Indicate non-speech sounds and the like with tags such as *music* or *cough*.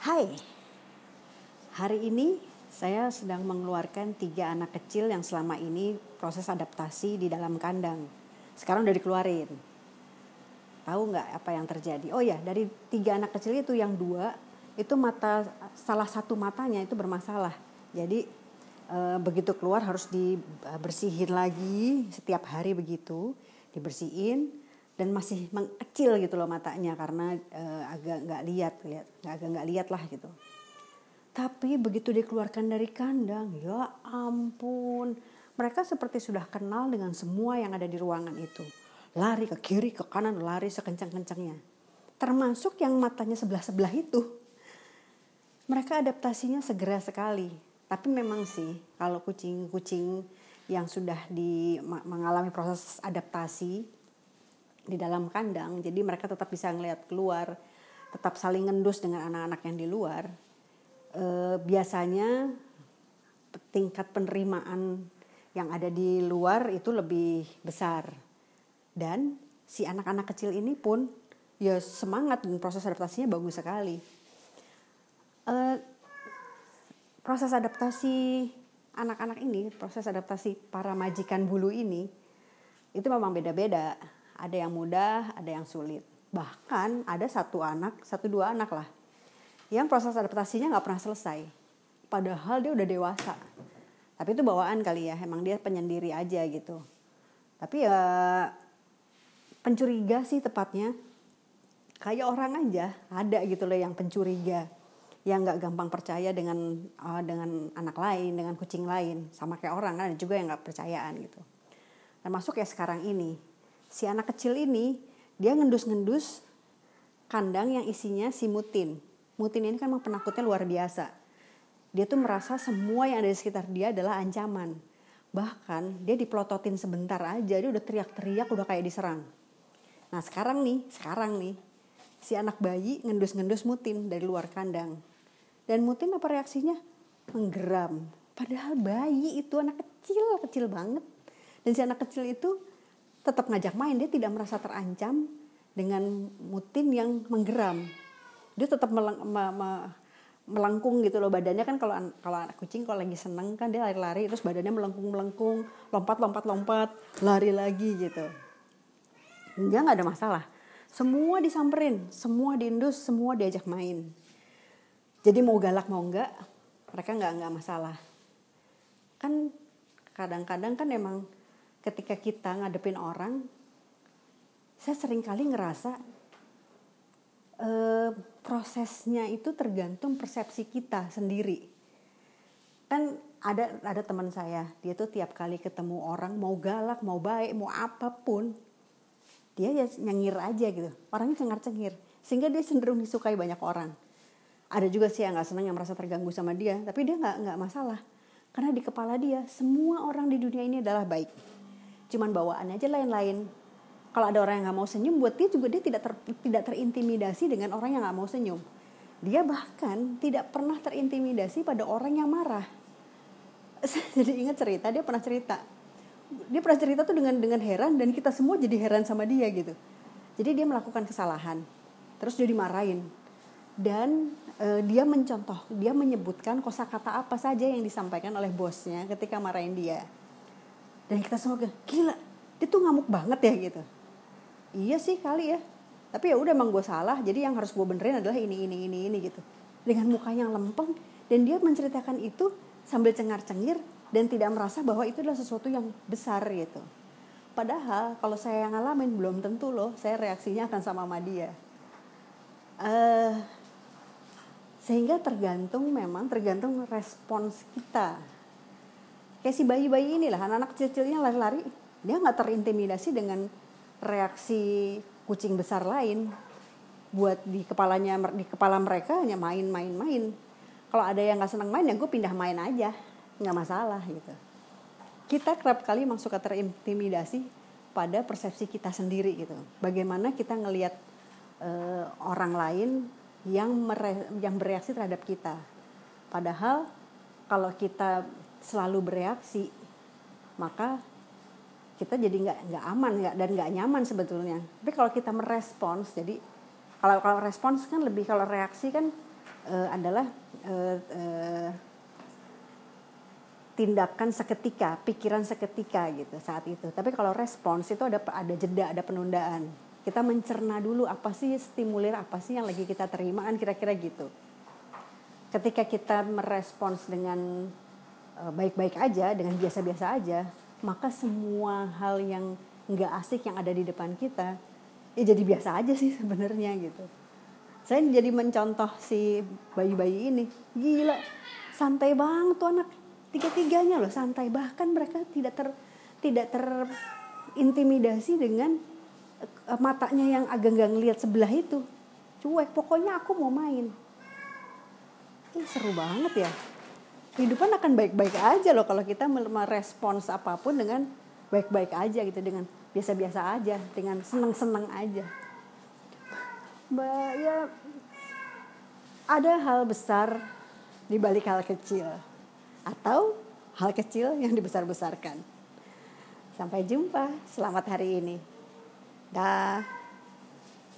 Hai, hari ini saya sedang mengeluarkan tiga anak kecil yang selama ini proses adaptasi di dalam kandang. Sekarang udah dikeluarin. Tahu nggak apa yang terjadi? Oh ya, dari tiga anak kecil itu yang dua itu mata salah satu matanya itu bermasalah. Jadi e, begitu keluar harus dibersihin lagi setiap hari begitu, dibersihin dan masih mengecil gitu loh matanya karena uh, agak nggak lihat lihat agak nggak lihat lah gitu. Tapi begitu dikeluarkan dari kandang ya ampun. Mereka seperti sudah kenal dengan semua yang ada di ruangan itu. Lari ke kiri ke kanan lari sekencang-kencangnya. Termasuk yang matanya sebelah-sebelah itu. Mereka adaptasinya segera sekali. Tapi memang sih kalau kucing-kucing yang sudah di mengalami proses adaptasi di dalam kandang jadi mereka tetap bisa ngelihat keluar tetap saling ngendus dengan anak-anak yang di luar. E, biasanya tingkat penerimaan yang ada di luar itu lebih besar. Dan si anak-anak kecil ini pun ya semangat dan proses adaptasinya bagus sekali. E, proses adaptasi anak-anak ini proses adaptasi para majikan bulu ini itu memang beda-beda ada yang mudah, ada yang sulit. Bahkan ada satu anak, satu dua anak lah, yang proses adaptasinya nggak pernah selesai. Padahal dia udah dewasa. Tapi itu bawaan kali ya, emang dia penyendiri aja gitu. Tapi ya pencuriga sih tepatnya. Kayak orang aja, ada gitu loh yang pencuriga yang nggak gampang percaya dengan uh, dengan anak lain, dengan kucing lain, sama kayak orang kan ada juga yang nggak percayaan gitu. Termasuk ya sekarang ini, si anak kecil ini dia ngendus-ngendus kandang yang isinya si mutin. Mutin ini kan memang penakutnya luar biasa. Dia tuh merasa semua yang ada di sekitar dia adalah ancaman. Bahkan dia dipelototin sebentar aja, dia udah teriak-teriak, udah kayak diserang. Nah sekarang nih, sekarang nih, si anak bayi ngendus-ngendus mutin dari luar kandang. Dan mutin apa reaksinya? Menggeram. Padahal bayi itu anak kecil, kecil banget. Dan si anak kecil itu tetap ngajak main dia tidak merasa terancam dengan mutin yang menggeram. Dia tetap meleng, me, me, melengkung gitu loh badannya. Kan kalau kalau anak kucing kalau lagi seneng kan dia lari-lari terus badannya melengkung melengkung lompat lompat lompat lari lagi gitu. Dia nggak ada masalah. Semua disamperin semua diindus semua diajak main. Jadi mau galak mau enggak mereka nggak nggak masalah. Kan kadang-kadang kan emang ketika kita ngadepin orang, saya sering kali ngerasa eh, prosesnya itu tergantung persepsi kita sendiri. Kan ada ada teman saya, dia tuh tiap kali ketemu orang mau galak, mau baik, mau apa pun, dia ya nyengir aja gitu. Orangnya cengar-cengir, sehingga dia cenderung disukai banyak orang. Ada juga sih yang nggak senang yang merasa terganggu sama dia, tapi dia nggak nggak masalah karena di kepala dia semua orang di dunia ini adalah baik cuman bawaannya aja lain-lain. Kalau ada orang yang nggak mau senyum buat dia juga dia tidak ter, tidak terintimidasi dengan orang yang nggak mau senyum. Dia bahkan tidak pernah terintimidasi pada orang yang marah. *laughs* Jadi ingat cerita dia pernah cerita. Dia pernah cerita tuh dengan dengan heran dan kita semua jadi heran sama dia gitu. Jadi dia melakukan kesalahan terus dia dimarahin. Dan e, dia mencontoh dia menyebutkan kosakata apa saja yang disampaikan oleh bosnya ketika marahin dia dan kita semua gila dia tuh ngamuk banget ya gitu. Iya sih kali ya. Tapi ya udah emang gue salah. Jadi yang harus gue benerin adalah ini ini ini ini gitu. Dengan muka yang lempeng dan dia menceritakan itu sambil cengar cengir dan tidak merasa bahwa itu adalah sesuatu yang besar gitu. Padahal kalau saya yang ngalamin belum tentu loh saya reaksinya akan sama sama dia. Uh, sehingga tergantung memang tergantung respons kita kayak si bayi-bayi inilah anak-anak kecil-kecilnya lari-lari. Dia nggak terintimidasi dengan reaksi kucing besar lain. Buat di kepalanya di kepala mereka hanya main-main-main kalau ada yang nggak senang main ya gue pindah main aja. Nggak masalah gitu. Kita kerap kali memang suka terintimidasi pada persepsi kita sendiri gitu. Bagaimana kita ngelihat uh, orang lain yang mere yang bereaksi terhadap kita. Padahal kalau kita selalu bereaksi maka kita jadi nggak nggak aman nggak dan nggak nyaman sebetulnya tapi kalau kita merespons jadi kalau kalau respons kan lebih kalau reaksi kan uh, adalah uh, uh, tindakan seketika, pikiran seketika gitu saat itu. Tapi kalau respons itu ada ada jeda, ada penundaan. Kita mencerna dulu apa sih stimulir apa sih yang lagi kita terima kan kira-kira gitu. Ketika kita merespons dengan baik-baik aja, dengan biasa-biasa aja, maka semua hal yang nggak asik yang ada di depan kita ya jadi biasa aja sih *laughs* sebenarnya gitu. Saya jadi mencontoh si bayi-bayi ini, gila santai banget tuh anak. Tiga-tiganya loh santai. Bahkan mereka tidak ter tidak terintimidasi dengan uh, matanya yang agak nggak ngelihat sebelah itu. Cuek pokoknya aku mau main. Ih, seru banget ya kehidupan akan baik-baik aja loh kalau kita merespons apa pun dengan baik-baik aja gitu dengan biasa-biasa aja dengan seneng-seneng aja Mbak ya ada hal besar di balik hal kecil atau hal kecil yang dibesar-besarkan. Sampai jumpa, selamat hari ini. Dah.